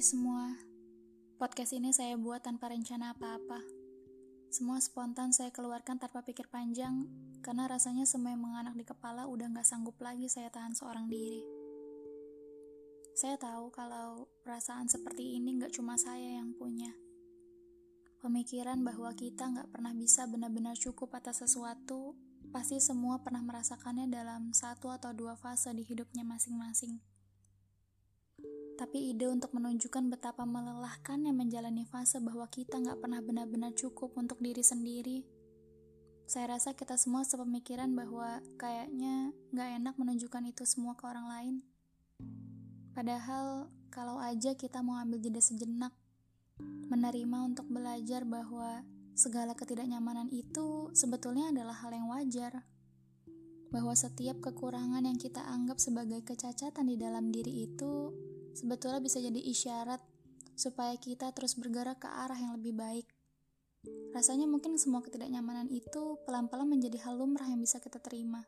Semua, podcast ini saya buat tanpa rencana apa-apa. Semua spontan saya keluarkan tanpa pikir panjang, karena rasanya semua yang menganak di kepala udah gak sanggup lagi saya tahan seorang diri. Saya tahu kalau perasaan seperti ini gak cuma saya yang punya. Pemikiran bahwa kita gak pernah bisa benar-benar cukup atas sesuatu, pasti semua pernah merasakannya dalam satu atau dua fase di hidupnya masing-masing. Tapi ide untuk menunjukkan betapa melelahkannya menjalani fase bahwa kita nggak pernah benar-benar cukup untuk diri sendiri. Saya rasa kita semua sepemikiran bahwa kayaknya nggak enak menunjukkan itu semua ke orang lain. Padahal kalau aja kita mau ambil jeda sejenak, menerima untuk belajar bahwa segala ketidaknyamanan itu sebetulnya adalah hal yang wajar bahwa setiap kekurangan yang kita anggap sebagai kecacatan di dalam diri itu sebetulnya bisa jadi isyarat supaya kita terus bergerak ke arah yang lebih baik. Rasanya mungkin semua ketidaknyamanan itu pelan-pelan menjadi hal lumrah yang bisa kita terima.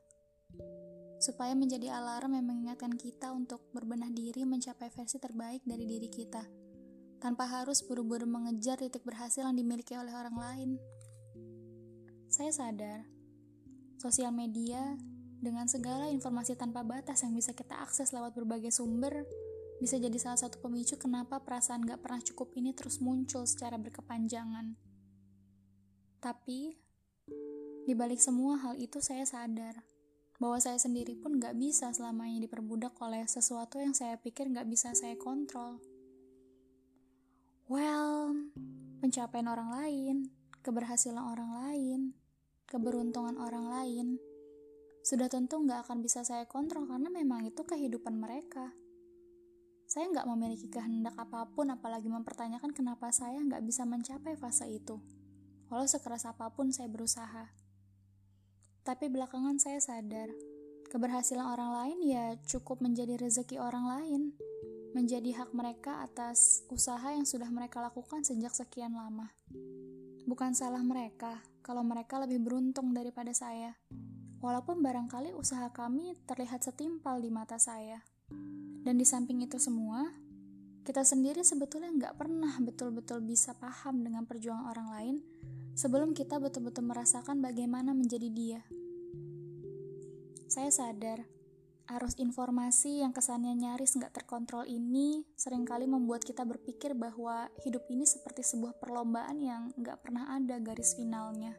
Supaya menjadi alarm yang mengingatkan kita untuk berbenah diri mencapai versi terbaik dari diri kita. Tanpa harus buru-buru mengejar titik berhasil yang dimiliki oleh orang lain. Saya sadar, sosial media dengan segala informasi tanpa batas yang bisa kita akses lewat berbagai sumber bisa jadi salah satu pemicu kenapa perasaan gak pernah cukup ini terus muncul secara berkepanjangan. Tapi, di balik semua hal itu saya sadar bahwa saya sendiri pun gak bisa selamanya diperbudak oleh sesuatu yang saya pikir gak bisa saya kontrol. Well, pencapaian orang lain, keberhasilan orang lain, keberuntungan orang lain, sudah tentu gak akan bisa saya kontrol karena memang itu kehidupan mereka. Saya nggak memiliki kehendak apa pun, apalagi mempertanyakan kenapa saya nggak bisa mencapai fase itu. Walau sekeras apa pun saya berusaha. Tapi belakangan saya sadar, keberhasilan orang lain ya cukup menjadi rezeki orang lain. Menjadi hak mereka atas usaha yang sudah mereka lakukan sejak sekian lama. Bukan salah mereka kalau mereka lebih beruntung daripada saya. Walaupun barangkali usaha kami terlihat setimpal di mata saya. Dan di samping itu semua, kita sendiri sebetulnya nggak pernah betul-betul bisa paham dengan perjuangan orang lain sebelum kita betul-betul merasakan bagaimana menjadi dia. Saya sadar, arus informasi yang kesannya nyaris nggak terkontrol ini sering kali membuat kita berpikir bahwa hidup ini seperti sebuah perlombaan yang nggak pernah ada garis finalnya.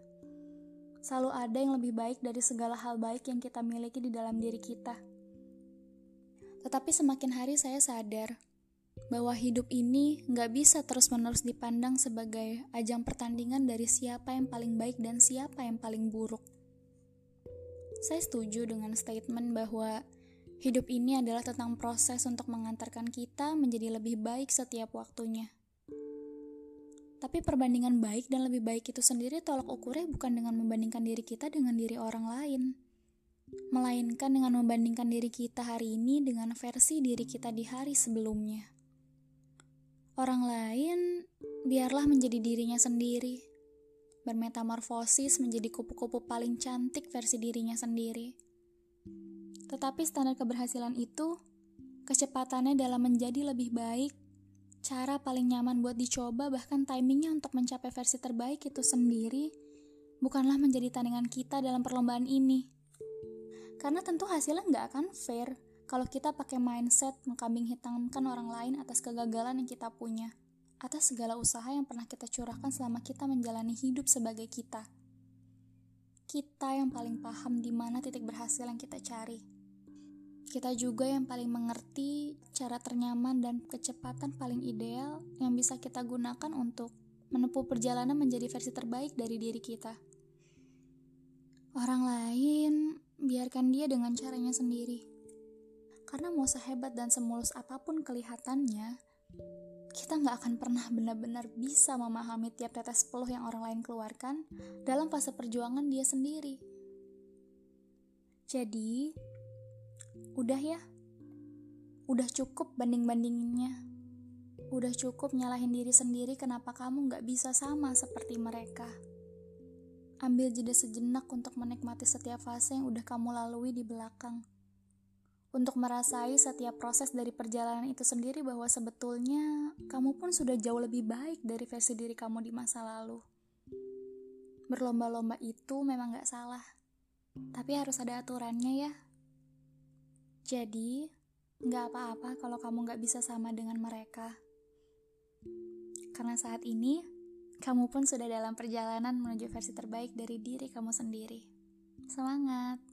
Selalu ada yang lebih baik dari segala hal baik yang kita miliki di dalam diri kita. Tetapi semakin hari saya sadar bahwa hidup ini nggak bisa terus-menerus dipandang sebagai ajang pertandingan dari siapa yang paling baik dan siapa yang paling buruk. Saya setuju dengan statement bahwa hidup ini adalah tentang proses untuk mengantarkan kita menjadi lebih baik setiap waktunya. Tapi perbandingan baik dan lebih baik itu sendiri tolak ukurnya bukan dengan membandingkan diri kita dengan diri orang lain melainkan dengan membandingkan diri kita hari ini dengan versi diri kita di hari sebelumnya. Orang lain biarlah menjadi dirinya sendiri, bermetamorfosis menjadi kupu-kupu paling cantik versi dirinya sendiri. Tetapi standar keberhasilan itu, kecepatannya dalam menjadi lebih baik, cara paling nyaman buat dicoba bahkan timingnya untuk mencapai versi terbaik itu sendiri, bukanlah menjadi tandingan kita dalam perlombaan ini karena tentu hasilnya nggak akan fair kalau kita pakai mindset mengkambing hitamkan orang lain atas kegagalan yang kita punya, atas segala usaha yang pernah kita curahkan selama kita menjalani hidup sebagai kita. Kita yang paling paham di mana titik berhasil yang kita cari. Kita juga yang paling mengerti cara ternyaman dan kecepatan paling ideal yang bisa kita gunakan untuk menempuh perjalanan menjadi versi terbaik dari diri kita. Orang lain biarkan dia dengan caranya sendiri. Karena mau sehebat dan semulus apa pun kelihatannya, kita nggak akan pernah benar-benar bisa memahami tiap tetes peluh yang orang lain keluarkan dalam fase perjuangan dia sendiri. Jadi, udah ya, udah cukup banding-bandinginnya. Udah cukup nyalahin diri sendiri kenapa kamu nggak bisa sama seperti mereka. Ambil jeda sejenak untuk menikmati setiap fase yang udah kamu lalui di belakang. untuk merasai setiap proses dari perjalanan itu sendiri bahwa sebetulnya kamu pun sudah jauh lebih baik dari versi diri kamu di masa lalu. Berlomba-lomba itu memang gak salah, tapi harus ada aturannya ya. Jadi, gak apa-apa kalau kamu gak bisa sama dengan mereka. Karena saat ini, kamu pun sudah dalam perjalanan menuju versi terbaik dari diri kamu sendiri. Semangat!